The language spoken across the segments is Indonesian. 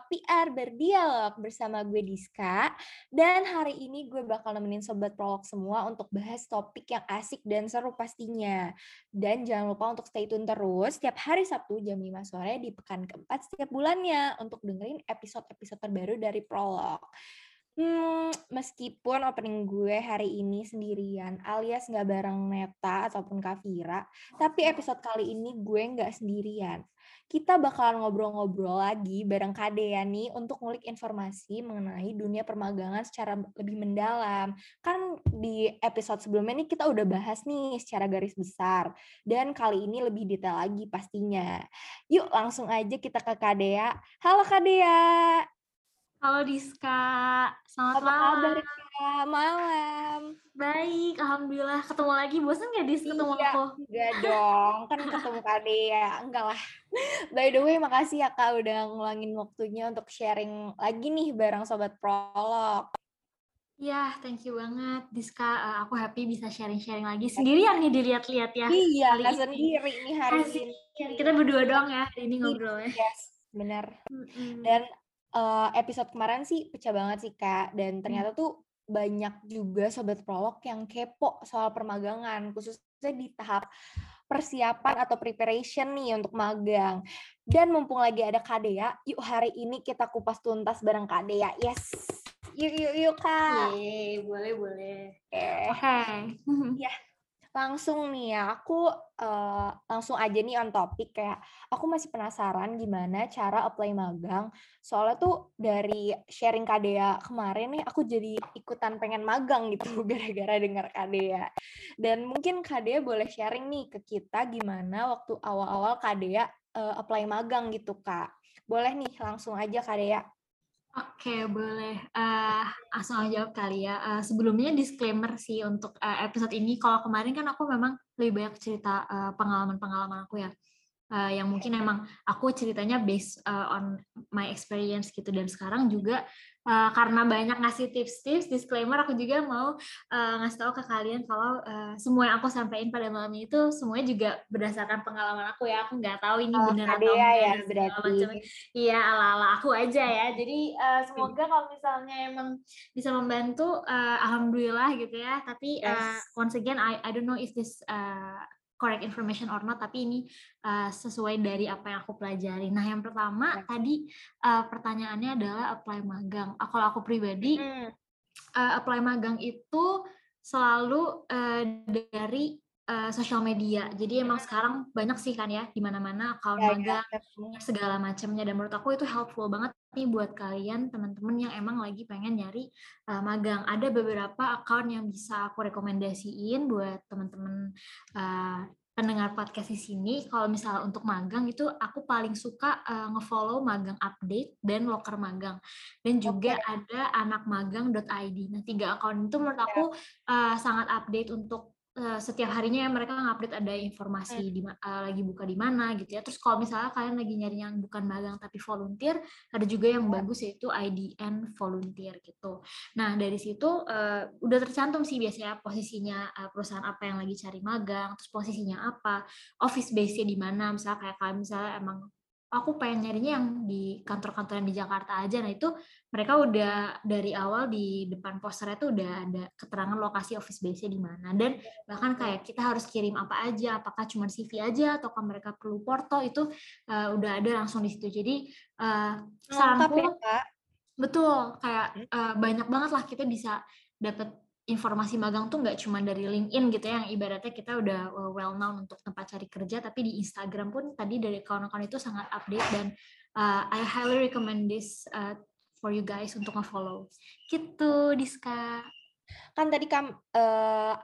Prolog PR Berdialog bersama gue Diska. Dan hari ini gue bakal nemenin Sobat Prolog semua untuk bahas topik yang asik dan seru pastinya. Dan jangan lupa untuk stay tune terus setiap hari Sabtu jam 5 sore di pekan keempat setiap bulannya untuk dengerin episode-episode terbaru dari Prolog. Hmm, meskipun opening gue hari ini sendirian, alias nggak bareng Neta ataupun Kavira, tapi episode kali ini gue nggak sendirian kita bakalan ngobrol-ngobrol lagi bareng Kade ya nih untuk ngulik informasi mengenai dunia permagangan secara lebih mendalam. Kan di episode sebelumnya nih kita udah bahas nih secara garis besar. Dan kali ini lebih detail lagi pastinya. Yuk langsung aja kita ke Kadea. Halo Kadea. Halo Diska, selamat Apa malam. kabar Kak? Malam. Baik, alhamdulillah. Ketemu lagi, bosan gak Dis ketemu iya, aku? Enggak dong, kan ketemu Kak Dea. Enggak lah. By the way, makasih ya Kak udah ngulangin waktunya untuk sharing lagi nih bareng Sobat Prolog. Iya, thank you banget Diska. Uh, aku happy bisa sharing-sharing lagi. Sendirian nih dilihat-lihat ya. Iya, Kali nggak sendiri nih hari Asik. ini. Kita berdua doang ya hari ini ngobrolnya. Yes, benar. Mm-mm. Dan eh, episode kemarin sih pecah banget sih Kak. Dan ternyata tuh banyak juga Sobat Prolog yang kepo soal permagangan. Khususnya di tahap persiapan atau preparation nih untuk magang. Dan mumpung lagi ada Kadea, yuk hari ini kita kupas tuntas bareng Kadea. Yes. Yuk, yuk, yuk Kak. Yeay, boleh, boleh. Oke. Oke. Langsung nih ya, aku eh, langsung aja nih on topik kayak aku masih penasaran gimana cara apply magang. Soalnya tuh dari sharing Kadea kemarin nih aku jadi ikutan pengen magang gitu gara-gara dengar Kadea. Dan mungkin Kadea boleh sharing nih ke kita gimana waktu awal-awal Kadea eh, apply magang gitu Kak. Boleh nih langsung aja Kadea. Oke, boleh. Eh, langsung aja jawab kali ya. Eh, sebelumnya disclaimer sih untuk eh, episode ini. Kalau kemarin kan aku memang lebih banyak cerita pengalaman-pengalaman aku ya. Eh, yang mungkin emang aku ceritanya based eh, on my experience gitu. Dan sekarang juga eh, karena banyak ngasih tips-tips, disclaimer aku juga mau eh, ngasih tahu ke kalian kalau eh, semua yang aku sampaikan pada malam ini itu semuanya juga berdasarkan pengalaman aku ya. Aku nggak tahu ini Oh, benar atau enggak ya berarti. Iya, ala-ala aku aja ya. Jadi eh, semoga kalau misalnya emang bisa membantu, eh, alhamdulillah gitu ya. Tapi eh, Yes. once again, I I don't know if this eh, correct information or not. Tapi ini eh, sesuai dari apa yang aku pelajari. Nah, yang pertama Yes. tadi eh, pertanyaannya adalah apply magang. Ah, Kalau aku pribadi Hmm, eh, apply magang itu selalu eh, dari eh, sosial media. Jadi emang sekarang banyak sih kan ya di mana-mana account ya, ya, magang ketemu. segala macamnya dan menurut aku itu helpful banget nih buat kalian teman-teman yang emang lagi pengen nyari uh, magang. Ada beberapa account yang bisa aku rekomendasiin buat teman-teman uh, pendengar podcast di sini. Kalau misalnya untuk magang itu aku paling suka uh, ngefollow magang update dan loker magang. Dan juga ada anakmagang.id nah tiga account itu menurut aku uh, sangat update untuk uh, setiap harinya ya mereka ngupdate ada informasi di ma- uh, lagi buka di mana gitu ya. Terus kalau misalnya kalian lagi nyari yang bukan magang tapi volunteer, ada juga yang bagus yaitu IDN volunteer gitu. Nah, dari situ uh, udah tercantum sih biasanya posisinya uh, perusahaan apa yang lagi cari magang, terus posisinya apa, office base-nya di mana, misalnya kayak kalian misalnya emang aku pengen nyarinya yang di kantor-kantor yang di Jakarta aja. Nah, itu mereka udah dari awal di depan posternya tuh udah ada keterangan lokasi office base-nya di mana dan bahkan kayak kita harus kirim apa aja apakah cuma CV aja ataukah mereka perlu porto itu uh, udah ada langsung di situ jadi uh, saranku ya Kak. betul kayak uh, banyak banget lah kita bisa dapat informasi magang tuh nggak cuma dari LinkedIn gitu ya, yang ibaratnya kita udah uh, well known untuk tempat cari kerja tapi di Instagram pun tadi dari kawan-kawan itu sangat update dan uh, I highly recommend this uh, for you guys untuk nge-follow. Gitu, Diska. kan tadi kam eh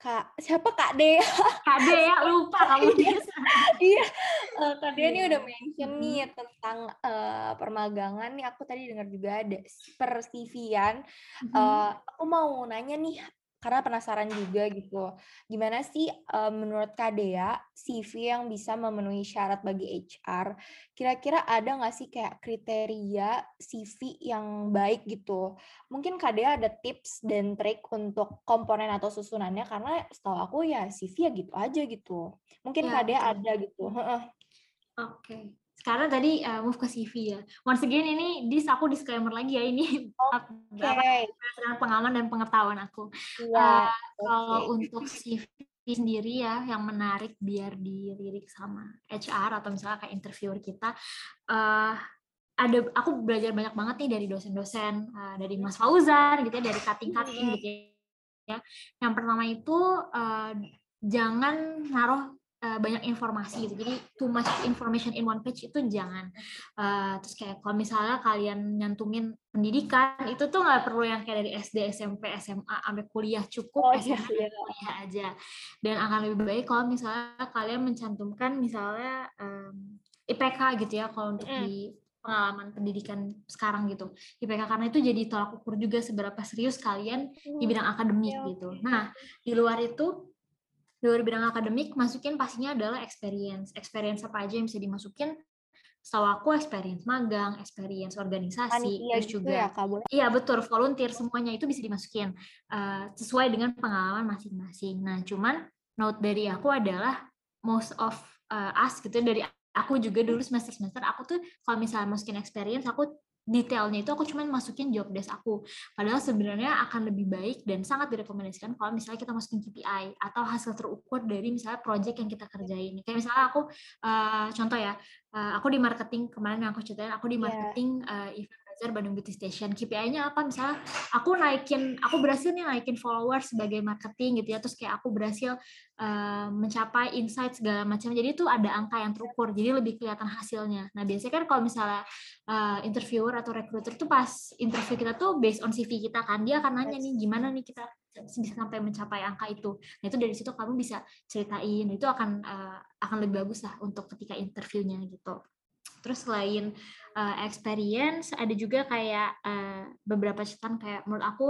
kak siapa? Kak Dea. KD ya, lupa kamu. Dis. iya. Eh, kak Dea nih Iya. udah mention nih tentang eh, permagangan nih. Aku tadi dengar juga ada per CV-an Mhm. Eh, aku mau nanya nih karena penasaran juga gitu gimana sih eh, menurut Kak Dea CV yang bisa memenuhi syarat bagi HR kira-kira ada nggak sih kayak kriteria CV yang baik gitu mungkin Kak Dea ada tips dan trik untuk komponen atau susunannya karena setahu aku ya CV ya gitu aja gitu mungkin Ya, Kak Dea betul. ada gitu Heeh. Oke. Sekarang tadi uh, move ke CV ya. Once again ini dis aku disclaimer lagi ya ini okay. pengalaman dan pengetahuan aku. Yeah, uh, okay. Kalau untuk CV sendiri ya yang menarik biar dilirik sama HR atau misalnya kayak interviewer kita uh, ada aku belajar banyak banget nih dari dosen-dosen uh, dari Mas Fauzan gitu ya dari cutting-cutting gitu ya. Yang pertama itu uh, jangan naruh uh, banyak informasi gitu. Jadi too much information in one page itu jangan. Uh, terus kayak kalau misalnya kalian nyantumin pendidikan itu tuh nggak perlu yang kayak dari SD, SMP, SMA sampai kuliah cukup oh, SMA iya, iya. kuliah aja. Dan akan lebih baik kalau misalnya kalian mencantumkan misalnya um, IPK gitu ya kalau untuk mm. di pengalaman pendidikan sekarang gitu IPK karena itu jadi tolak ukur juga seberapa serius kalian di bidang akademik gitu. Nah di luar itu di luar bidang akademik masukin pastinya adalah experience. Experience apa aja yang bisa dimasukin? Setahu aku experience magang experience organisasi Panitia terus gitu juga ya, iya betul volunteer semuanya itu bisa dimasukin uh, sesuai dengan pengalaman masing-masing. Nah cuman note dari aku adalah most of uh, us gitu dari aku juga dulu semester semester aku tuh kalau misalnya masukin experience aku detailnya itu aku cuma masukin job desk aku. Padahal sebenarnya akan lebih baik dan sangat direkomendasikan kalau misalnya kita masukin KPI atau hasil terukur dari misalnya project yang kita kerjain. Kayak misalnya aku uh, contoh ya, uh, aku di marketing kemarin yang aku ceritain, aku di iya. marketing yeah. uh, event Belajar Bandung Beauty Station. KPI-nya apa? Misalnya aku naikin, aku berhasil nih naikin followers sebagai marketing gitu ya. Terus kayak aku berhasil uh, mencapai insight segala macam. Jadi itu ada angka yang terukur. Jadi lebih kelihatan hasilnya. Nah biasanya kan kalau misalnya uh, interviewer atau recruiter tuh pas interview kita tuh based on CV kita kan, dia akan nanya nih gimana nih kita bisa sampai mencapai angka itu. Nah itu dari situ kamu bisa ceritain. Itu akan uh, akan lebih bagus lah untuk ketika interviewnya gitu. Terus selain uh, experience ada juga kayak uh, beberapa catatan kayak menurut aku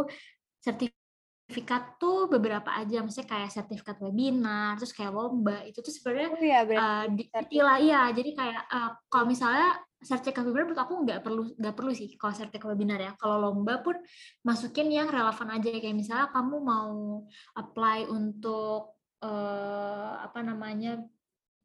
sertifikat tuh beberapa aja maksudnya kayak sertifikat webinar terus kayak lomba itu tuh sebenarnya oh, iya, uh, ditilah iya jadi kayak uh, kalau misalnya sertifikat webinar menurut aku nggak perlu nggak perlu sih kalau sertifikat webinar ya. Kalau lomba pun masukin yang relevan aja kayak misalnya kamu mau apply untuk uh, apa namanya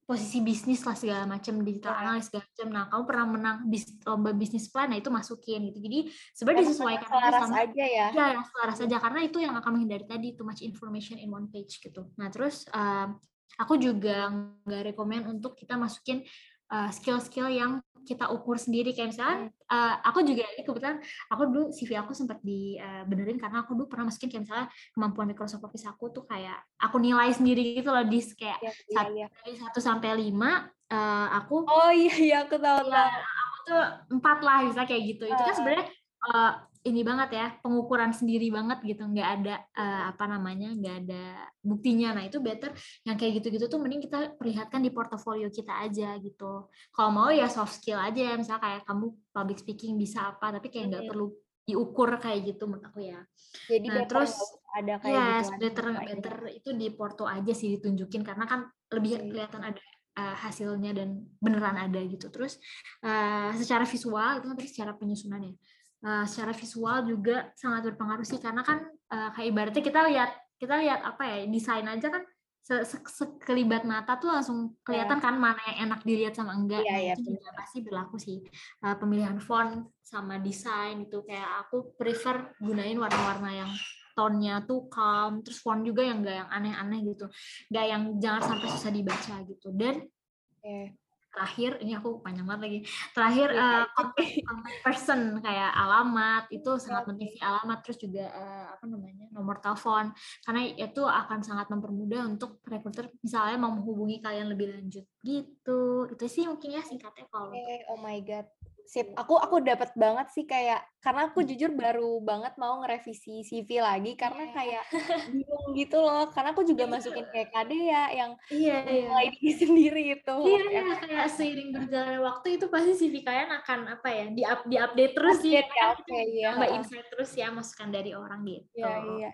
posisi bisnis lah segala macam digital yeah. analis segala macam. Nah, kamu pernah menang bis, lomba bisnis plan, nah itu masukin gitu. Jadi sebenarnya disesuaikan aja sama aja ya. Ya, yang selaras aja karena itu yang akan menghindari tadi too much information in one page gitu. Nah, terus um, aku juga nggak rekomend untuk kita masukin skill-skill uh, skill -skill yang kita ukur sendiri. Kayak misalnya uh, aku juga ini kebetulan aku dulu CV aku sempat dibenerin karena aku dulu pernah masukin kayak misalnya kemampuan Microsoft Office aku tuh kayak aku nilai sendiri gitu loh di kayak ya, satu, dari satu sampai lima uh, aku oh iya iya aku tahu ya, aku tuh empat lah bisa kayak gitu. Itu kan sebenarnya uh, ini banget ya pengukuran sendiri banget gitu. Nggak ada uh, apa namanya nggak ada buktinya. Nah itu better yang kayak gitu-gitu tuh mending kita perlihatkan di portofolio kita aja gitu. Kalau mau ya soft skill aja misalnya kayak kamu public speaking bisa apa tapi kayak nggak perlu diukur kayak gitu menurut aku ya. Jadi nah, terus ada kayak yes, gitu better better itu di porto aja sih ditunjukin karena kan lebih kelihatan ada uh, hasilnya dan beneran ada gitu. Terus uh, secara visual itu nanti secara penyusunan ya uh, secara visual juga sangat berpengaruh sih. Karena kan uh, kayak ibaratnya kita lihat kita lihat apa ya desain aja kan sekelibat mata tuh langsung kelihatan yeah. kan mana yang enak dilihat sama enggak. Yeah, yeah, itu juga pasti berlaku sih. Uh, pemilihan font sama desain itu kayak aku prefer gunain warna-warna yang tone-nya tuh calm terus font juga yang enggak yang aneh-aneh gitu. Enggak yang jangan sampai susah dibaca gitu. Dan yeah terakhir ini aku panjang banget lagi. Terakhir uh, contact, contact person kayak alamat itu sangat penting sih alamat terus juga uh, apa namanya nomor telepon. Karena itu akan sangat mempermudah untuk recruiter misalnya mau menghubungi kalian lebih lanjut gitu. Itu sih mungkin ya singkatnya kalau okay. oh my god sip aku aku dapat banget sih kayak karena aku hmm. jujur baru banget mau ngerevisi CV lagi karena iya. kayak bingung gitu loh karena aku juga iya. masukin kayak KD ya yang iya, iya. mulai diri sendiri itu iya, iya kayak seiring berjalannya waktu itu pasti CV kalian akan apa ya di up di update terus update, ya, okay, ya. mbak insight terus ya masukan dari orang gitu iya iya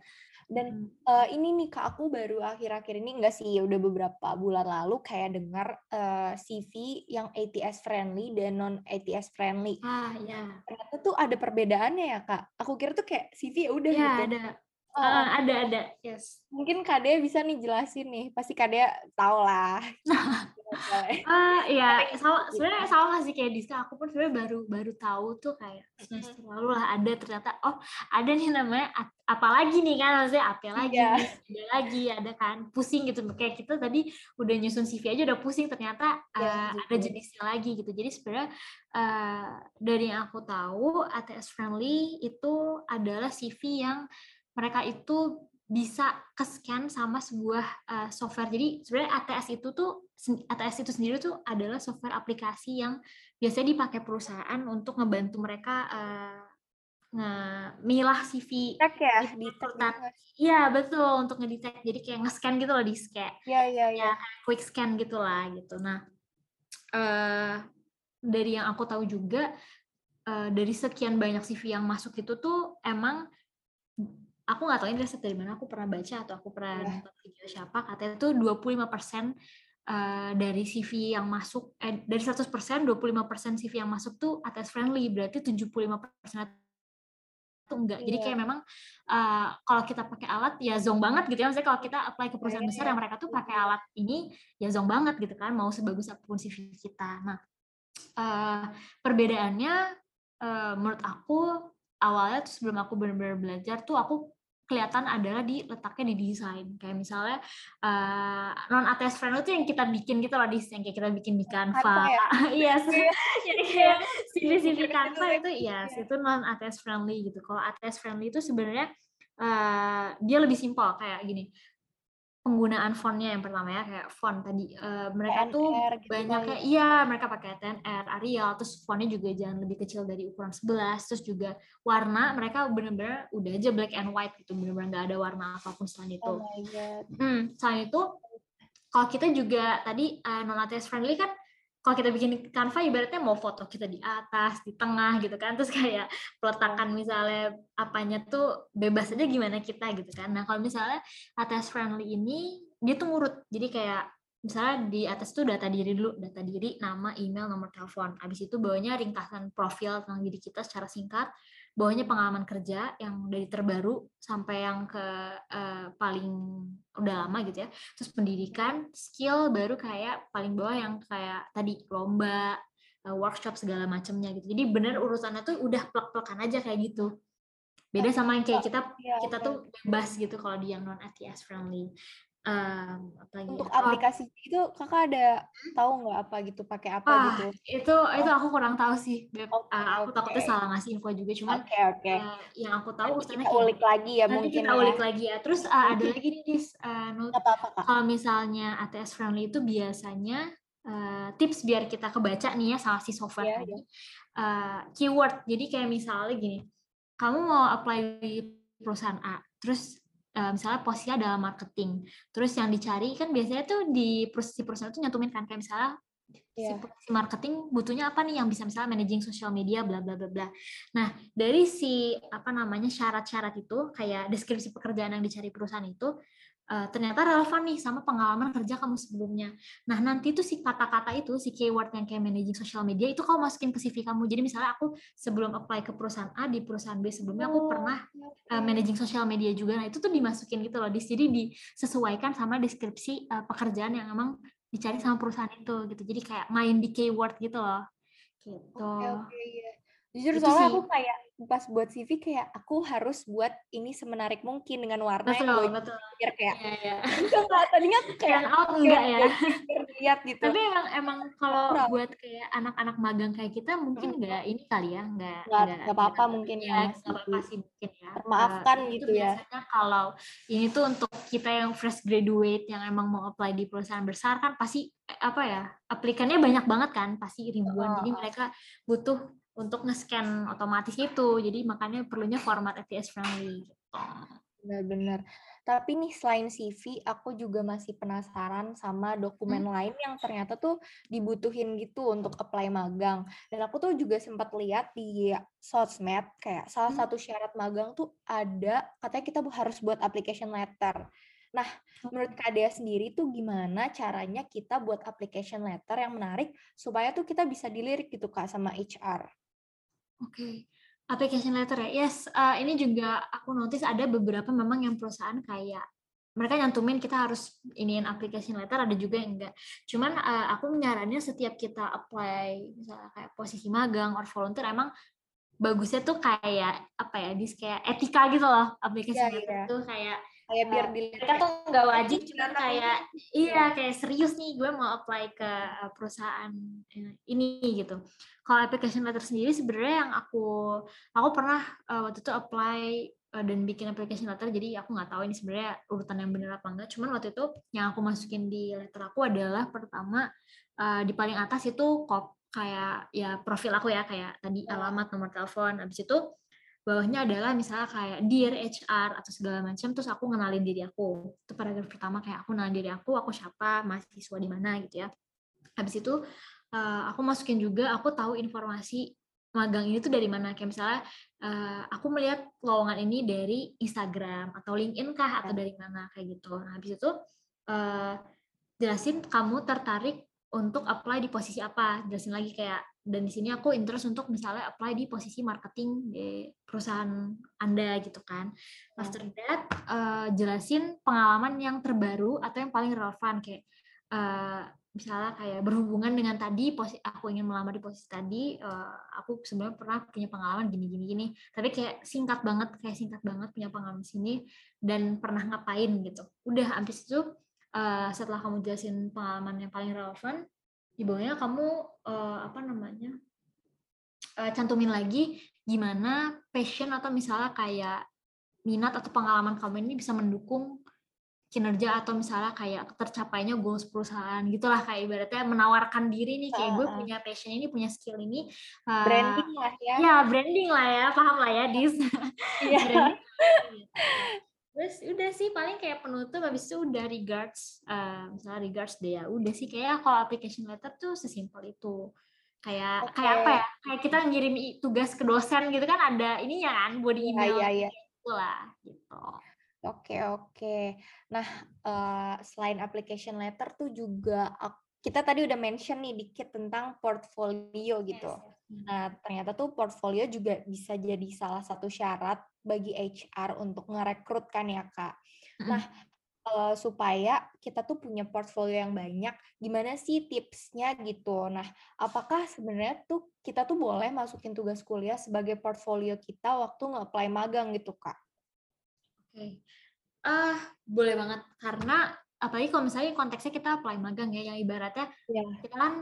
dan uh, ini nih kak aku baru akhir-akhir ini enggak sih udah beberapa bulan lalu kayak dengar uh, eh, CV yang ATS friendly dan non ATS friendly. Ah ya. Ternyata tuh ada perbedaannya ya kak. Aku kira tuh kayak CV ya udah ya, gitu. ada. Oh, uh, ada ada, yes. Mungkin Kak Dea bisa nih jelasin nih, pasti Kak Dea tahu lah. uh, iya, sama sebenarnya sama sih kayak Diska. Aku pun sebenarnya baru baru tahu tuh kayak semester lalu lah ada. Ternyata oh ada nih namanya apalagi nih kan? Maksudnya apa lagi yeah. ada lagi ada kan? Pusing gitu. Kayak kita tadi udah nyusun CV aja udah pusing. Ternyata yeah, uh, ada jenisnya lagi gitu. Jadi sebenarnya uh, dari yang aku tahu ATS friendly itu adalah CV yang mereka itu bisa ke-scan sama sebuah uh, software. Jadi sebenarnya ATS itu tuh ATS itu sendiri tuh adalah software aplikasi yang biasanya dipakai perusahaan untuk ngebantu mereka uh, milah CV ya, di Iya betul untuk ngedetect. Jadi kayak nge-scan gitu loh di scan. Iya iya iya. Ya, quick scan gitulah gitu. Nah uh, dari yang aku tahu juga uh, dari sekian banyak CV yang masuk itu tuh emang aku nggak tahu ini riset dari mana aku pernah baca atau aku pernah yeah. nonton video siapa katanya itu 25 persen uh, dari CV yang masuk eh, dari 100 persen 25 persen CV yang masuk tuh atas friendly berarti 75 persen itu enggak yeah. jadi kayak iya. memang uh, kalau kita pakai alat ya zong banget gitu ya maksudnya kalau kita apply ke perusahaan yeah, besar yeah. yang mereka tuh pakai alat ini ya zong banget gitu kan mau sebagus apa pun CV kita nah uh, perbedaannya uh, menurut aku awalnya tuh sebelum aku benar-benar belajar tuh aku kelihatan adalah di letaknya di desain. Kayak misalnya uh, eh, non ATS friendly itu yang kita bikin gitu loh di yang kayak kita bikin di Canva ya? iya jadi kayak CV CV Canva itu ya. yes, itu non ATS friendly gitu. Kalau ATS friendly itu sebenarnya uh, dia lebih simpel. Kayak gini penggunaan fontnya yang pertama ya kayak font tadi uh, mereka TNR, tuh gitu banyak kayak iya mereka pakai TNR Arial terus fontnya juga jangan lebih kecil dari ukuran 11 terus juga warna mereka bener-bener udah aja black and white gitu bener-bener nggak ada warna apa pun selain itu. Oh hmm, selain itu kalau kita juga tadi uh, non friendly kan kalau kita bikin Canva ibaratnya mau foto kita di atas, di tengah gitu kan, terus kayak peletakan misalnya apanya tuh bebas aja gimana kita gitu kan. Nah kalau misalnya atas friendly ini dia tuh ngurut, jadi kayak misalnya di atas tuh data diri dulu, data diri, nama, email, nomor telepon. Habis itu bawahnya ringkasan profil tentang diri kita secara singkat, bawahnya pengalaman kerja yang dari terbaru sampai yang ke uh, paling udah lama gitu ya. Terus pendidikan, skill baru kayak paling bawah yang kayak tadi lomba, uh, workshop segala macamnya gitu. Jadi bener urusannya tuh udah plek-plekan aja kayak gitu. Beda sama yang kayak kita iya, kita tuh bebas gitu kalau di yang non ATS friendly um, apa untuk ya? aplikasi oh. itu kakak ada hmm? tahu nggak apa gitu pakai apa ah, gitu itu itu aku kurang tahu sih Beb. Okay, uh, aku okay. takutnya salah ngasih info juga cuma okay, okay. Uh, yang aku tahu nanti kita ulik lagi ya nanti mungkin kita ya. ulik lagi ya terus uh, ada lagi nih dis uh, apa -apa, kalau misalnya ATS friendly itu biasanya uh, tips biar kita kebaca nih ya salah si software yeah, yeah. Uh, keyword jadi kayak misalnya gini kamu mau apply di perusahaan A terus uh, misalnya posisinya adalah marketing. Terus yang dicari kan biasanya tuh di si perusahaan itu nyantumin kan kayak misalnya yeah. si marketing butuhnya apa nih yang bisa misalnya managing social media bla bla bla bla. Nah, dari si apa namanya syarat-syarat itu kayak deskripsi pekerjaan yang dicari perusahaan itu uh, ternyata relevan nih sama pengalaman kerja kamu sebelumnya. Nah, nanti tuh si kata-kata itu, si keyword yang kayak managing social media itu kamu masukin ke CV kamu. Jadi misalnya aku sebelum apply ke perusahaan A di perusahaan B sebelumnya aku pernah uh, managing social media juga. Nah, itu tuh dimasukin gitu loh. Jadi disesuaikan sama deskripsi uh, pekerjaan yang emang dicari sama perusahaan itu gitu. Jadi kayak main di keyword gitu loh. Gitu. Oke, okay, okay, yeah. Jujur itu soalnya sih. aku kayak pas buat CV kayak aku harus buat ini semenarik mungkin dengan warna betul, yang betul. biar kayak yeah, yeah. enggak tadinya kayak out enggak ya lihat gitu tapi emang emang kalau Kurang. buat kayak anak-anak magang kayak kita mungkin enggak hmm. ini kali ya enggak enggak apa-apa mungkin ya enggak apa-apa sih mungkin ya maafkan uh, gitu ya biasanya kalau ini tuh untuk kita yang fresh graduate yang emang mau apply di perusahaan besar kan pasti eh, apa ya aplikannya banyak banget kan pasti ribuan oh. jadi mereka butuh untuk nge-scan otomatis itu. Jadi makanya perlunya format ATS friendly gitu. Benar-benar. Tapi nih selain CV, aku juga masih penasaran sama dokumen hmm? lain yang ternyata tuh dibutuhin gitu untuk apply magang. Dan aku tuh juga sempat lihat di sosmed kayak salah hmm? satu syarat magang tuh ada katanya kita harus buat application letter. Nah, menurut Kak Dea sendiri tuh gimana caranya kita buat application letter yang menarik supaya tuh kita bisa dilirik gitu Kak sama HR? Oke. Application letter ya, yes. Uh, ini juga aku notice ada beberapa memang yang perusahaan kayak mereka nyantumin kita harus iniin application letter ada juga yang enggak cuman uh, aku menyarannya setiap kita apply misalnya kayak posisi magang or volunteer emang bagusnya tuh kayak apa ya dis kayak etika gitu loh application yeah, letter yeah. tuh kayak kayak biar uh, dilihat mereka tuh nggak wajib cuma kayak iya kayak serius nih gue mau apply ke eh, perusahaan eh, ini gitu. Kalau application letter sendiri sebenarnya yang aku aku pernah uh, waktu itu apply uh, dan bikin application letter jadi aku nggak tahu ini sebenarnya urutan yang benar apa enggak. Cuman waktu itu yang aku masukin di letter aku adalah pertama uh, di paling atas itu kop kayak ya profil aku ya kayak tadi alamat nomor telepon habis itu bawahnya adalah misalnya kayak dear HR atau segala macam terus aku ngenalin diri aku. Itu paragraf pertama kayak aku ngenalin diri aku aku siapa mahasiswa di mana gitu ya. Habis itu uh, aku masukin juga aku tahu informasi magang ini tuh dari mana. Kayak misalnya uh, aku melihat lowongan ini dari Instagram atau LinkedIn kah atau dari mana kayak gitu. Nah habis itu uh, jelasin kamu tertarik untuk apply di posisi apa. Jelasin lagi kayak dan di sini aku interest untuk misalnya apply di posisi marketing di perusahaan anda gitu kan. After that uh, jelasin pengalaman yang terbaru atau yang paling relevan kayak uh, misalnya kayak berhubungan dengan tadi posisi aku ingin melamar di posisi tadi uh, aku sebenarnya pernah punya pengalaman gini gini. Gini tapi kayak singkat banget kayak singkat banget punya pengalaman sini dan pernah ngapain gitu. Udah habis itu uh, setelah kamu jelasin pengalaman yang paling relevan di bawahnya kamu uh, apa namanya uh, cantumin lagi gimana passion atau misalnya kayak minat atau pengalaman kamu ini bisa mendukung kinerja atau misalnya kayak tercapainya goals perusahaan gitulah kayak ibaratnya menawarkan diri nih kayak gue punya passion ini punya skill ini uh, branding lah ya. ya branding lah ya paham lah ya dis. Yeah. terus udah sih paling kayak penutup habis itu udah regards uh, misalnya regards deh ya udah sih kayak kalau application letter tuh sesimpel itu kayak okay. kayak apa ya kayak kita ngirim tugas ke dosen gitu kan ada ininya kan body iya, email yeah, yeah, yeah. gitu lah gitu oke oke nah uh, selain application letter tuh juga kita tadi udah mention nih dikit tentang portfolio gitu yes. nah ternyata tuh portfolio juga bisa jadi salah satu syarat bagi HR untuk ngerekrut kan ya kak. Nah uh, supaya kita tuh punya portfolio yang banyak, gimana sih tipsnya gitu? Nah apakah sebenarnya tuh kita tuh boleh masukin tugas kuliah sebagai portfolio kita waktu nge-apply magang gitu kak? Oke, okay. uh, boleh banget karena apalagi kalau misalnya konteksnya kita apply magang ya, yang ibaratnya yeah. kita kan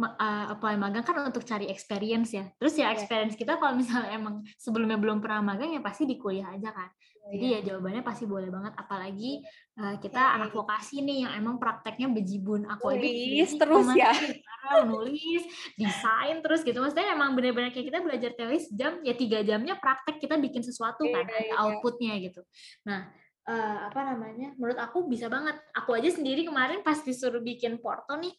uh, apply magang kan untuk cari experience ya. Terus ya iya. experience kita kalau misalnya emang sebelumnya belum pernah magang ya pasti di kuliah aja kan. Iya, Jadi iya. ya jawabannya pasti boleh banget. Apalagi uh, kita anak vokasi nih yang emang prakteknya bejibun. Aku nulis terus ya. nulis, desain terus gitu. Maksudnya emang bener-bener kayak kita belajar teori jam ya tiga jamnya praktek kita bikin sesuatu kan, ada outputnya gitu. Nah uh, apa namanya? Menurut aku bisa banget. Aku aja sendiri kemarin pas disuruh bikin porto nih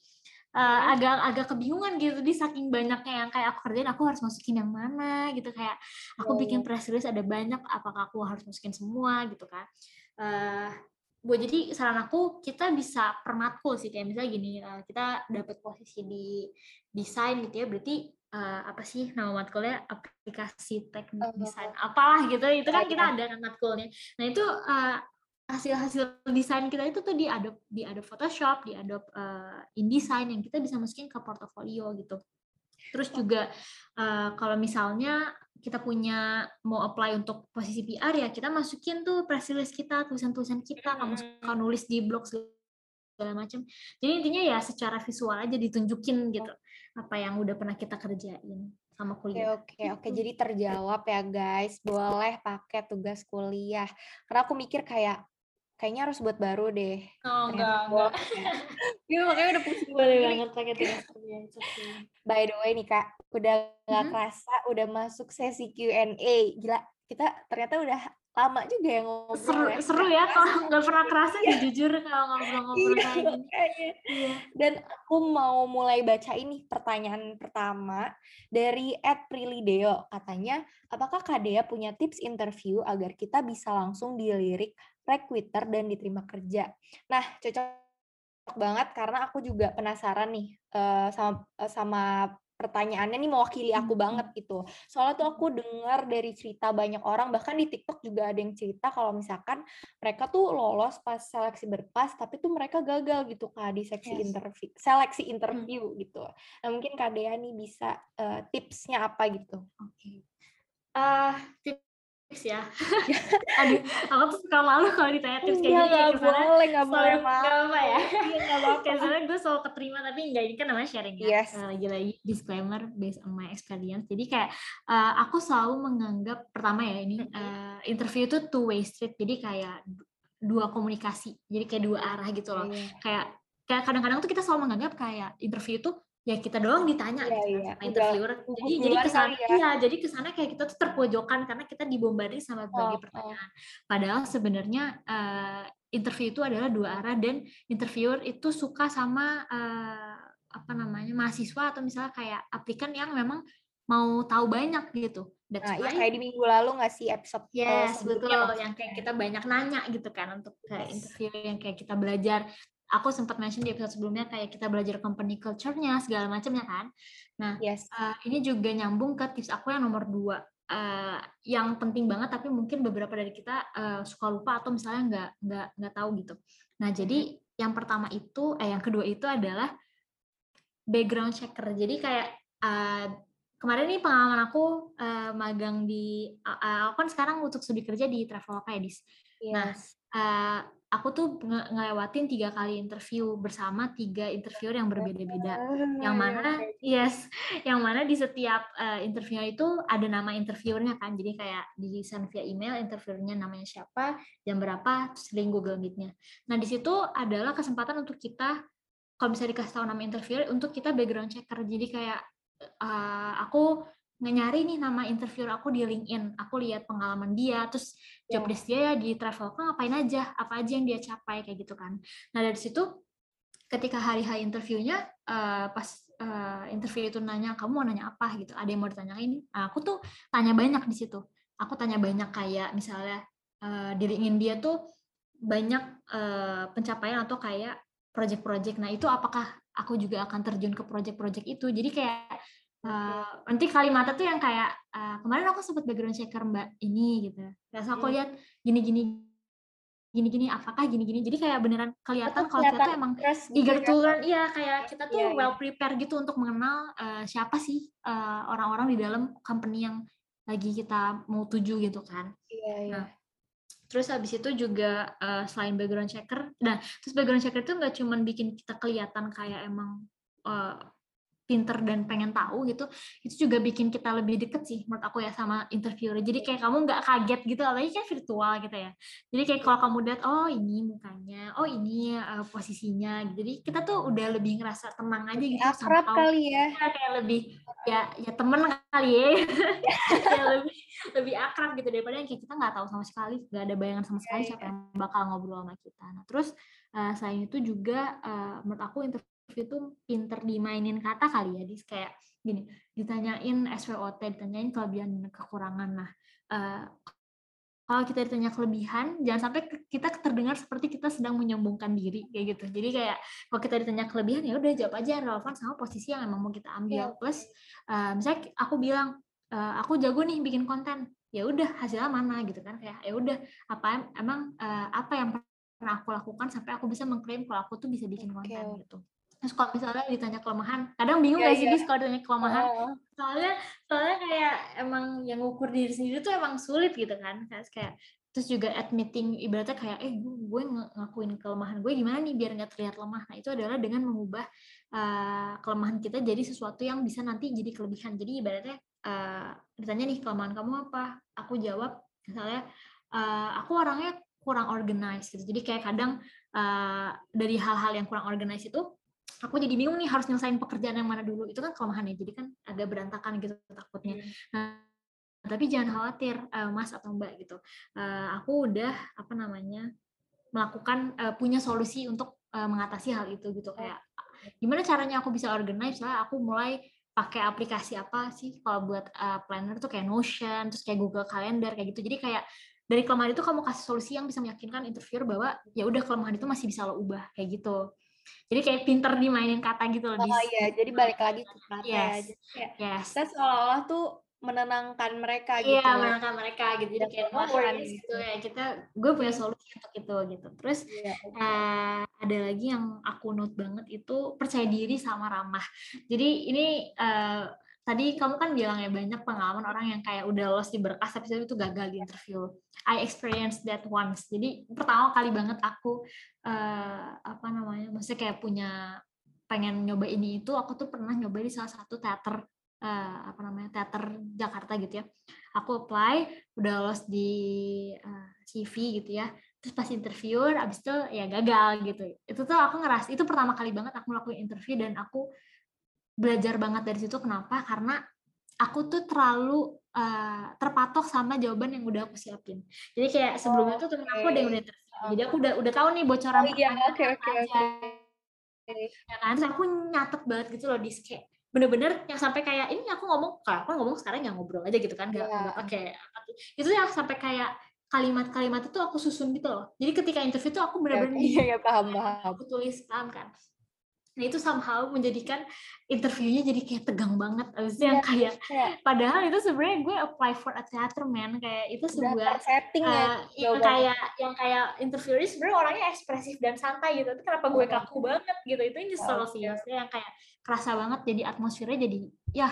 uh, agak agak kebingungan gitu di saking banyaknya yang kayak aku kerjain aku harus masukin yang mana gitu. Kayak aku bikin press release ada banyak apakah aku harus masukin semua gitu kan. Uh, buat jadi saran aku kita bisa permatkul sih kayak misalnya gini uh, kita dapat posisi di desain gitu ya berarti uh, apa sih nama matkulnya? Aplikasi teknik desain apalah gitu. Itu kan kita ada kan matkulnya. Nah itu uh, hasil-hasil desain kita itu tuh di Adobe di Adobe Photoshop, di Adobe uh, InDesign yang kita bisa masukin ke portofolio gitu. Terus juga uh, kalau misalnya kita punya mau apply untuk posisi PR ya kita masukin tuh press release kita, tulisan-tulisan kita, kamu suka nulis di blog segala macam. Jadi intinya ya secara visual aja ditunjukin gitu apa yang udah pernah kita kerjain sama kuliah. Oke, oke, oke. Jadi terjawab ya guys. Boleh pakai tugas kuliah. Karena aku mikir kayak kayaknya harus buat baru deh. Oh, enggak, enggak. Iya, makanya udah pusing boleh banget pakai tugas By the way nih Kak, udah nggak mm -hmm. kerasa udah masuk sesi Q&A. Gila, kita ternyata udah lama juga ya ngobrol. Seru ya, seru ya kalau nggak pernah kerasa ya jujur kalau ngobrol-ngobrol iya, kayak gini. Iya. Dan aku mau mulai baca ini pertanyaan pertama dari Ed Prilideo. Katanya, apakah Kak Dea punya tips interview agar kita bisa langsung dilirik recruiter dan diterima kerja? Nah, cocok banget karena aku juga penasaran nih uh, sama uh, sama pertanyaannya nih mewakili aku Hmm. banget gitu. Soalnya tuh aku dengar dari cerita banyak orang, bahkan di TikTok juga ada yang cerita kalau misalkan mereka tuh lolos pas seleksi berkas, tapi tuh mereka gagal gitu Kak di seksi Yes. interview, seleksi Hmm. interview gitu. Nah mungkin Kak Dea nih bisa eh, tipsnya apa gitu? Oke. Eh, tips ya. Aduh, aku tuh suka malu kalau ditanya tips kayak Enggak, gini. kayak kesannya boleh, nggak boleh malu. nggak apa ya. Iya, nggak apa-apa. Kayak gue selalu keterima tapi enggak ini kan namanya sharing ya. Yes. Eh, Lagi-lagi disclaimer based on my experience. Jadi kayak eh, aku selalu menganggap pertama ya ini eh, interview itu two way street. Jadi kayak du- dua komunikasi. Jadi kayak dua arah gitu loh. Iya. Kayak kayak kadang-kadang tuh kita selalu menganggap kayak interview itu ya kita doang ditanya Iya, gitu iya. sama interviewer. Jadi jadi duluan kesan kali ya. iya, jadi ke sana kayak kita tuh terpojokan karena kita dibombardir sama Oh, berbagai oh. pertanyaan. Padahal sebenarnya eh, interview itu adalah dua arah dan interviewer itu suka sama eh, apa namanya mahasiswa atau misalnya kayak aplikan yang memang mau tahu banyak gitu. That's Nah, iya why kayak di minggu lalu nggak sih episode eh, Yes, betul. Yang kayak kita banyak nanya gitu kan untuk kayak Yes. interview yang kayak kita belajar. Aku sempat mention di episode sebelumnya kayak kita belajar company culture-nya segala macamnya kan. Nah, Yes. eh, ini juga nyambung ke tips aku yang nomor dua. Eh, yang penting banget tapi mungkin beberapa dari kita eh, suka lupa atau misalnya nggak nggak nggak tahu gitu. Nah, jadi yang pertama itu, eh yang kedua itu adalah background checker. Jadi kayak eh, kemarin nih pengalaman aku eh, magang di, eh, aku kan sekarang untuk studi kerja di Traveloka ya, Dis. Nah, Yes. Aku tuh nge- ngelewatin tiga kali interview bersama tiga interviewer yang berbeda-beda. Yang Ah, mana, oke. yes, yang mana di setiap eh, interview itu ada nama interviewernya kan. Jadi kayak di send via email interviewernya namanya siapa, jam berapa, terus link Google Meet-nya. Nah di situ adalah kesempatan untuk kita, kalau bisa dikasih tahu nama interviewer, untuk kita background checker. Jadi kayak eh, aku nyari nih nama interviewer aku di LinkedIn, aku lihat pengalaman dia, terus job Ya. desk dia ya di Traveloka ngapain aja, apa aja yang dia capai kayak gitu kan. Nah dari situ ketika hari-hari interviewnya eh, pas eh, interview itu nanya kamu mau nanya apa gitu, ada yang mau ditanyain, Nah, aku tuh tanya banyak di situ. Aku tanya banyak kayak misalnya eh, di LinkedIn dia tuh banyak eh, pencapaian atau kayak project-project. Nah itu apakah aku juga akan terjun ke project-project itu? Jadi kayak Uh, nanti kalimatnya tuh yang kayak uh, kemarin aku sempat background checker mbak ini gitu terus aku Hmm. lihat gini gini gini gini apakah gini gini jadi kayak beneran kelihatan kalau kita tuh emang gitu eager ya. to learn iya kayak kita tuh Iya, iya. well prepare gitu untuk mengenal uh, siapa sih uh, orang-orang di dalam company yang lagi kita mau tuju gitu kan Iya, iya. Nah, Terus habis itu juga uh, selain background checker, nah terus background checker itu nggak cuman bikin kita kelihatan kayak emang uh, pinter dan pengen tahu gitu, itu juga bikin kita lebih deket sih menurut aku ya sama interviewer. Jadi kayak kamu nggak kaget gitu, apalagi kan virtual gitu ya. Jadi kayak kalau kamu lihat, oh ini mukanya, oh ini uh, posisinya, gitu. jadi kita tuh udah lebih ngerasa tenang aja gitu. akrab somehow. kali ya. Iya, kayak lebih ya ya temen kali ya kayak lebih lebih akrab gitu daripada yang kayak kita nggak tahu sama sekali nggak ada bayangan sama sekali Iya, siapa yang bakal ngobrol sama kita nah terus eh, selain itu juga eh, menurut aku interview itu pinter dimainin kata kali ya dis kayak gini ditanyain SWOT ditanyain kelebihan dan kekurangan nah eh, kalau kita ditanya kelebihan, jangan sampai kita terdengar seperti kita sedang menyombongkan diri kayak gitu. Jadi kayak kalau kita ditanya kelebihan ya udah jawab aja yang relevan sama posisi yang emang mau kita ambil. Iya. Plus eh, misalnya aku bilang eh, aku jago nih bikin konten, ya udah hasilnya mana gitu kan kayak ya udah apa em- emang eh, apa yang pernah aku lakukan sampai aku bisa mengklaim kalau aku tuh bisa bikin Oke. konten gitu. Terus kalau misalnya ditanya kelemahan, kadang bingung Iya, gak sih bis kalau ditanya kelemahan? Heeh. soalnya soalnya kayak emang yang ngukur diri sendiri tuh emang sulit gitu kan kayak kayak terus juga admitting ibaratnya kayak eh gue, ngakuin kelemahan gue gimana nih biar nggak terlihat lemah. Nah itu adalah dengan mengubah uh, kelemahan kita jadi sesuatu yang bisa nanti jadi kelebihan. Jadi ibaratnya uh, ditanya nih kelemahan kamu apa? Aku jawab misalnya uh, aku orangnya kurang organized gitu. Jadi kayak kadang uh, dari hal-hal yang kurang organized itu aku jadi bingung nih harus nyelesain pekerjaan yang mana dulu. Itu kan kelemahannya jadi kan agak berantakan gitu takutnya. Nah tapi jangan khawatir eh, mas atau mbak gitu. Eh, aku udah apa namanya melakukan eh, punya solusi untuk eh, mengatasi hal itu gitu. Kayak gimana caranya aku bisa organize? Lah aku mulai pakai aplikasi apa sih kalau buat eh, planner tuh kayak Notion terus kayak Google Calendar kayak gitu. Jadi kayak dari kelemahan itu kamu kasih solusi yang bisa meyakinkan interviewer bahwa ya udah kelemahan itu masih bisa lo ubah kayak gitu Jadi kayak pinter dimainin kata gitu loh. Oh iya, jadi balik lagi ke kata ya. Yes. Jadi kayak Yes. kita seolah-olah tuh menenangkan mereka Iya, gitu. menenangkan mereka gitu. Jadi kayak perlahan worries gitu. ya. Kita gue punya solusi untuk itu gitu. Terus Iya. eh, ada lagi yang aku note banget itu percaya diri sama ramah. Jadi ini eh, tadi kamu kan bilang ya banyak pengalaman orang yang kayak udah lolos di berkas tapi itu gagal di interview. I experienced that once. Jadi pertama kali banget aku eh, apa namanya, maksudnya kayak punya pengen nyoba ini itu, aku tuh pernah nyoba di salah satu teater eh, apa namanya teater Jakarta gitu ya. Aku apply, udah lolos di eh, CV gitu ya terus pas interview abis itu ya gagal gitu itu tuh aku ngeras itu pertama kali banget aku ngelakuin interview dan aku belajar banget dari situ. Kenapa? Karena aku tuh terlalu uh, terpatok sama jawaban yang udah aku siapin. Jadi kayak sebelumnya tuh temen aku ada yang udah interview jadi aku udah udah tahu nih bocoran Oh iya, apa oke aja. oke. ya kan? Terus aku nyatet banget gitu loh di kayak bener-bener yang sampai kayak ini aku ngomong kalau aku ngomong sekarang nggak ngobrol aja gitu kan. Nggak Iya. nggak pakai apa tuh. itu yang sampai kayak kalimat-kalimat itu aku susun gitu loh. Jadi ketika interview tuh aku bener-bener Iya, iya paham paham. aku tulis paham kan nah itu somehow menjadikan interviewnya jadi kayak tegang banget abis itu yang kayak Kayak padahal itu sebenarnya gue apply for a theater man kayak itu sebuah tersetting ya. eh, yang kayak yang kayak interviewer sebenarnya orangnya ekspresif dan santai gitu tapi kenapa gue kaku banget gitu itu nyesel Oke. sih maksudnya yang kayak kerasa banget jadi atmosfernya jadi ya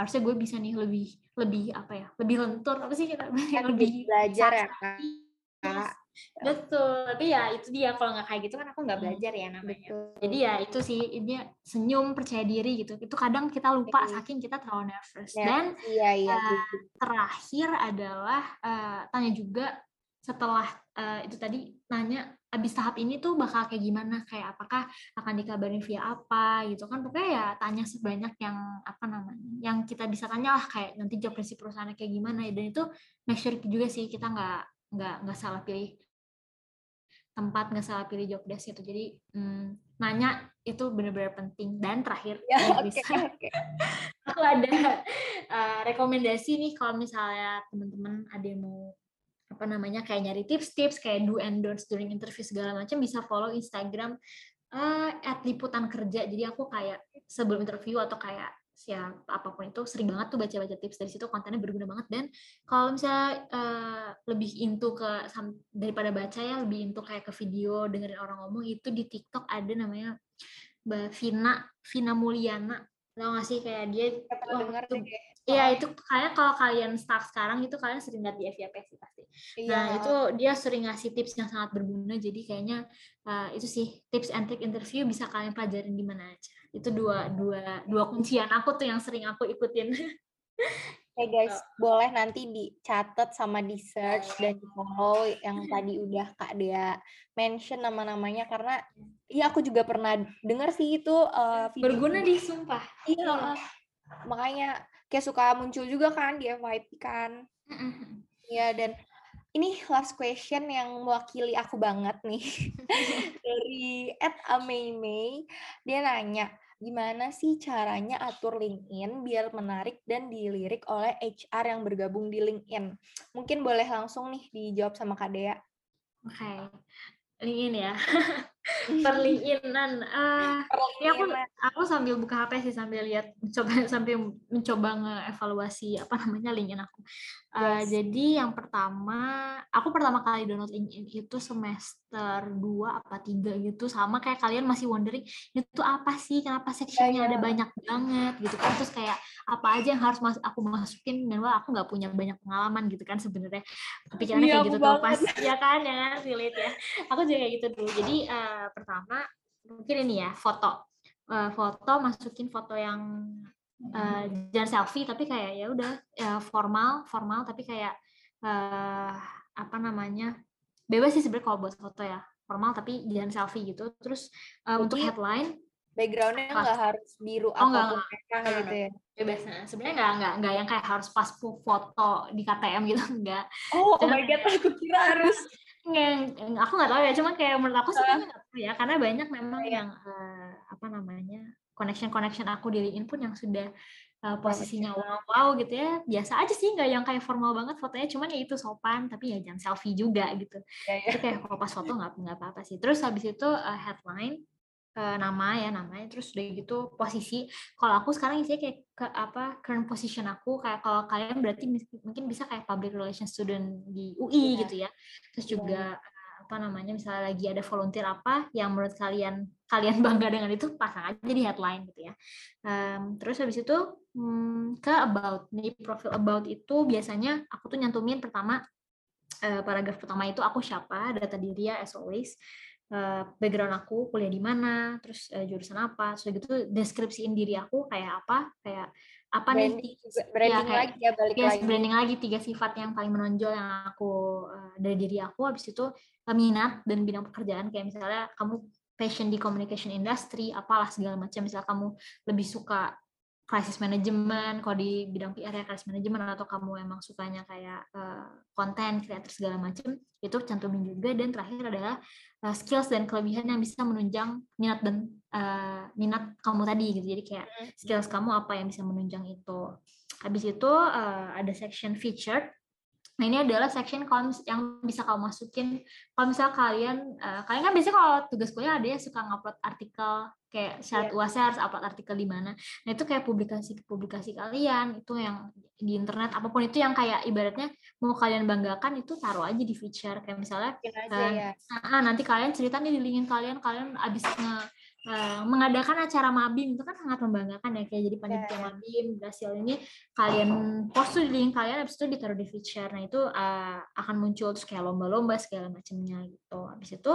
harusnya gue bisa nih lebih lebih apa ya lebih lentur apa sih kita Kan lebih belajar ya kak. Betul tapi ya itu dia kalau nggak kayak gitu kan aku nggak Hmm, belajar ya namanya. Betul. jadi ya itu sih ini senyum percaya diri gitu. Itu kadang kita lupa saking kita terlalu nervous. Ya, dan iya iya. eh, betul. terakhir adalah eh, tanya juga setelah eh, itu tadi nanya abis tahap ini tuh bakal kayak gimana? Kayak apakah akan dikabarin via apa gitu kan? Pokoknya ya tanya sebanyak yang apa namanya yang kita bisa tanya lah kayak nanti job prinsip perusahaannya kayak gimana ya. Dan itu make sure juga sih kita nggak nggak nggak salah pilih tempat nggak salah pilih job desk itu. Jadi hmm, nanya itu benar-benar penting. Dan terakhir Ya, oke bisa. oke. aku ada uh, rekomendasi nih kalau misalnya teman-teman ada yang mau apa namanya kayak nyari tips-tips kayak do and don'ts during interview segala macam bisa follow Instagram uh, at liputan kerja jadi aku kayak sebelum interview atau kayak siap apa pun itu sering banget tuh baca-baca tips dari situ kontennya berguna banget dan kalau misalnya uh, lebih into ke daripada baca ya lebih into kayak ke video dengerin orang ngomong itu di TikTok ada namanya Mbak Vina Vina Mulyana tau gak sih kayak dia pernah wah, dengar itu deh. Iya itu kayak kalau kalian start sekarang itu kalian sering lihat di FYP sih pasti. Iya. Nah itu dia sering ngasih tips yang sangat berguna. Jadi kayaknya uh, itu sih tips and trick interview bisa kalian pelajarin di mana aja. Itu dua dua dua kuncian aku tuh yang sering aku ikutin. Oke guys, boleh nanti dicatat sama di search dan di follow yang tadi udah Kak Dea mention nama-namanya karena iya aku juga pernah dengar sih itu uh, video berguna di sumpah. Iya, uh, makanya kayak suka muncul juga kan di FYP kan. Iya dan ini last question yang mewakili aku banget nih dari Ameimei dia nanya gimana sih caranya atur LinkedIn biar menarik dan dilirik oleh HR yang bergabung di LinkedIn mungkin boleh langsung nih dijawab sama Kak Dea Oke. LinkedIn ya. Perlinkinan. Uh, ini aku aku sambil buka HP sih sambil lihat mencoba sambil mencoba ngeevaluasi apa namanya LinkedIn aku. Uh, Yes. Jadi yang pertama, aku pertama kali download LinkedIn itu semester 2 apa 3 gitu sama kayak kalian masih wondering itu apa sih? Kenapa sectionnya iya. ada banyak banget gitu kan. Terus kayak apa aja yang harus mas aku masukin dan wah aku nggak punya banyak pengalaman gitu kan sebenarnya. Kepikirannya Iya, kayak gitu tuh pas ya kan ya kan relate ya. Aku juga kayak gitu dulu. Jadi eh, pertama mungkin ini ya foto Eh, foto masukin foto yang eh, jangan selfie tapi kayak ya udah eh, formal formal tapi kayak eh, apa namanya bebas sih sebenarnya kalau buat foto ya formal tapi jangan selfie gitu terus eh, untuk headline backgroundnya nggak harus biru Oh, nggak, nggak. merah Nggak, gitu ya? bebas nah, sebenarnya nggak nggak nggak yang kayak harus pas foto di KTM gitu enggak oh, oh my god aku kira harus Nggak, nggak- aku nggak tahu ya cuma kayak menurut aku sih nggak perlu ya karena banyak memang Iya. yang eh, apa namanya connection connection aku di LinkedIn pun yang sudah eh, posisinya wow wow gitu ya. Biasa aja sih nggak yang kayak formal banget fotonya cuman ya itu sopan tapi ya jangan selfie juga gitu. Ya, ya. itu kayak kalau pas foto nggak nggak apa apa sih. Terus habis itu eh, headline uh, nama ya namanya. Terus udah gitu posisi kalau aku sekarang isinya kayak ke apa current position aku. Kayak kalau kalian berarti mungkin bisa kayak public relations student di UI yeah. gitu ya. Terus juga yeah apa namanya misalnya lagi ada volunteer apa yang menurut kalian kalian bangga dengan itu pasang aja di headline gitu ya. Um, terus habis itu hmm, ke about. Nih profil about itu biasanya aku tuh nyantumin pertama uh, paragraf pertama itu aku siapa data diri ya as always uh, background aku kuliah di mana terus uh, jurusan apa so gitu deskripsiin diri aku kayak apa kayak apa branding, nih branding ya, kayak, lagi ya balik yes, lagi. branding lagi tiga sifat yang paling menonjol yang aku uh, dari diri aku. Habis itu minat dan bidang pekerjaan kayak misalnya kamu passion di communication industry apalah segala macam. Misalnya kamu lebih suka crisis management kalau di bidang PR ya crisis management atau kamu emang sukanya kayak uh, konten kreator segala macam itu cantumin juga. Dan terakhir adalah uh, skills dan kelebihan yang bisa menunjang minat dan uh, minat kamu tadi gitu. Jadi kayak hmm. skills kamu apa yang bisa menunjang itu. Habis itu uh, ada section featured Nah ini adalah section yang bisa kamu masukin kalau misal kalian uh, kalian kan biasanya kalau tugas kuliah ada ya suka ngupload artikel kayak syarat yeah. uasnya harus upload artikel di mana. Nah itu kayak publikasi-publikasi kalian itu yang di internet apa pun itu yang kayak ibaratnya mau kalian banggakan itu taruh aja di feature kayak misalnya aja, uh, ya. nah, nanti kalian cerita nih di lingin kalian kalian abis nge uh, mengadakan acara mabim itu kan sangat membanggakan ya kayak jadi panitia yeah. mabim hasil ini kalian post di link kalian habis itu ditaruh di feature nah itu uh, akan muncul terus kayak lomba-lomba segala macamnya gitu habis itu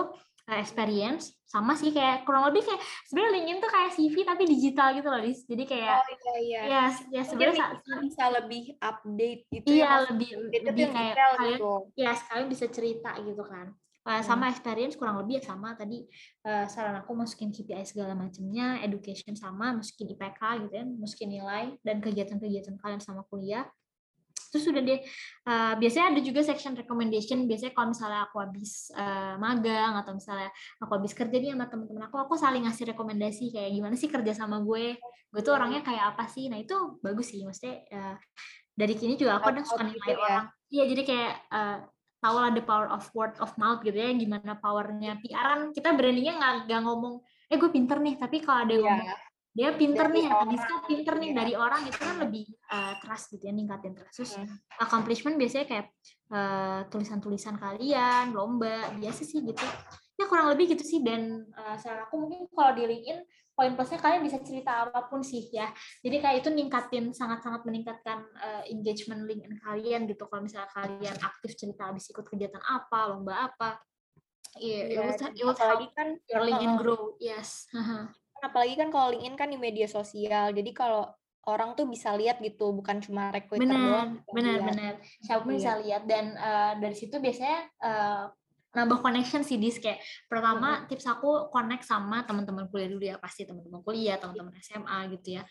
uh, experience sama sih kayak kurang lebih kayak sebenarnya LinkedIn tuh kayak CV tapi digital gitu loh Lis jadi kayak oh, iya, iya. ya ya sebenarnya bisa lebih update gitu ya, iya ya, lebih lebih kayak kalian gitu. ya sekalian bisa cerita gitu kan Uh, sama experience kurang lebih ya sama tadi uh, saran aku masukin KPI segala macamnya, education sama, masukin IPK gitu ya, masukin nilai dan kegiatan-kegiatan kalian sama kuliah. Terus sudah deh, uh, biasanya ada juga section recommendation. Biasanya kalau misalnya aku habis uh, magang atau misalnya aku habis kerja nih sama teman-teman aku, aku saling ngasih rekomendasi kayak gimana sih kerja sama gue. Gue tuh orangnya kayak apa sih? Nah itu bagus sih, maksudnya uh, dari kini juga aku ada suka nilai ya. orang. Iya, jadi kayak uh, tahu lah the power of word of mouth gitu ya gimana powernya PR kan kita brandingnya nggak nggak ngomong eh gue pinter nih tapi kalau ada yang yeah. ngomong dia pinter dari nih atau bisa pinter nih yeah. dari orang itu kan lebih uh, trust gitu ya ningkatin trust terus hmm. accomplishment biasanya kayak uh, tulisan-tulisan kalian lomba biasa sih gitu ya kurang lebih gitu sih dan uh, saran aku mungkin kalau di LinkedIn poin plusnya kalian bisa cerita apa pun sih ya. Jadi kayak itu ningkatin sangat-sangat meningkatkan uh, engagement LinkedIn kalian gitu. Kalau misalnya kalian aktif cerita habis ikut kegiatan apa, lomba apa. Iya, yeah, it would, it kan your LinkedIn grow. Yes. apalagi kan kalau LinkedIn kan di media sosial. Jadi kalau orang tuh bisa lihat gitu, bukan cuma recruiter benar, doang. Benar, benar. Siapa pun iya. bisa lihat dan uh, dari situ biasanya uh, nambah connection sih dis. Kayak pertama hmm. tips aku connect sama teman-teman kuliah dulu ya. Pasti teman-teman kuliah teman-teman SMA gitu ya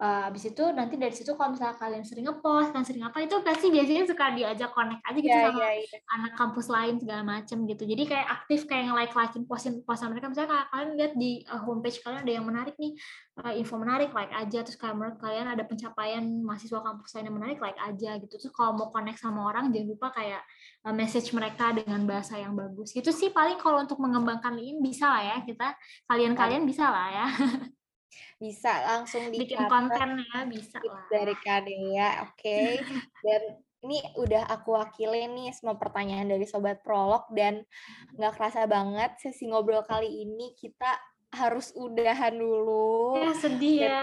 uh, habis itu nanti dari situ kalau misalnya kalian sering ngepost kan sering apa itu pasti biasanya suka diajak connect aja gitu yeah, sama yeah, yeah. anak kampus lain segala macem gitu jadi kayak aktif kayak nge like likein postin postan mereka misalnya kalian lihat di uh, homepage kalian ada yang menarik nih uh, info menarik like aja terus kalau menurut kalian ada pencapaian mahasiswa kampus lain yang menarik like aja gitu terus kalau mau connect sama orang jangan lupa kayak Uh, message mereka dengan bahasa yang bagus. Itu sih paling kalau untuk mengembangkan ini bisa lah ya kita kalian-kalian bisa lah ya. Bisa langsung bikin konten ya bisa lah. Dari Kadea, oke. Okay. Dan ini udah aku wakilin nih semua pertanyaan dari sobat prolog dan nggak kerasa banget sesi ngobrol kali ini kita harus udahan dulu. Ya sedih ya.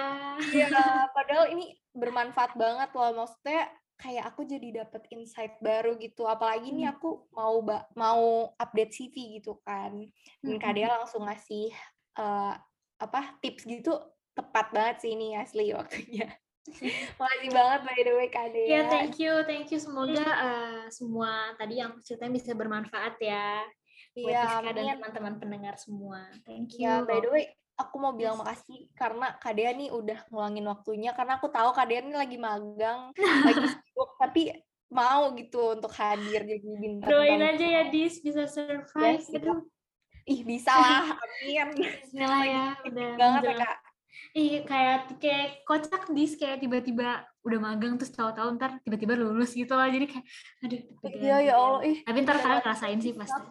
Ya, padahal ini bermanfaat banget loh maksudnya kayak aku jadi dapet insight baru gitu apalagi hmm. nih aku mau mau update CV gitu kan dan Kak Dea langsung ngasih uh, apa tips gitu tepat banget sih ini asli waktunya Makasih banget by the way Kak Dea. Ya, yeah, thank you, thank you. Semoga uh, semua tadi yang ceritanya bisa bermanfaat ya. Iya, buat dan teman-teman pendengar semua. Thank you. Ya, by the way, aku mau bilang makasih karena Kak Dea nih udah ngeluangin waktunya karena aku tahu Kak Dea nih lagi magang, lagi sibuk tapi mau gitu untuk hadir jadi bintang. Doain aja ya Dis bisa surprise yes, gitu. Ih bisa lah, amin. Bismillah ya, udah banget ya Kak. Ih kayak kayak kocak Dis kayak tiba-tiba udah magang terus tahu-tahu ntar tiba-tiba lulus gitu lah jadi kayak aduh iya ya Allah ih tapi ntar kalian rasain sih pasti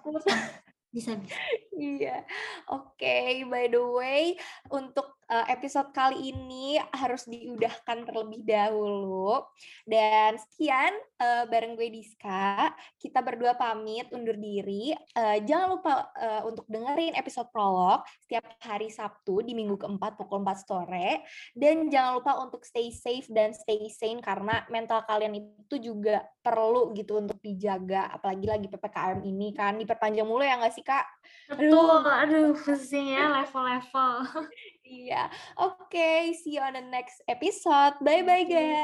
Bisa, bisa. Iya. Oke, by the way, untuk episode kali ini harus diudahkan terlebih dahulu. Dan sekian uh, bareng gue Diska. Kita berdua pamit undur diri. Uh, jangan lupa uh, untuk dengerin episode prolog setiap hari Sabtu di minggu keempat pukul 4 sore. Dan jangan lupa untuk stay safe dan stay sane karena mental kalian itu juga perlu gitu untuk dijaga. Apalagi lagi PPKM ini kan diperpanjang mulu ya nggak sih Kak? Betul, aduh pusing ya level-level. Iya, oke, okay, see you on the next episode. Bye bye guys.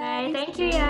Bye, thank you ya.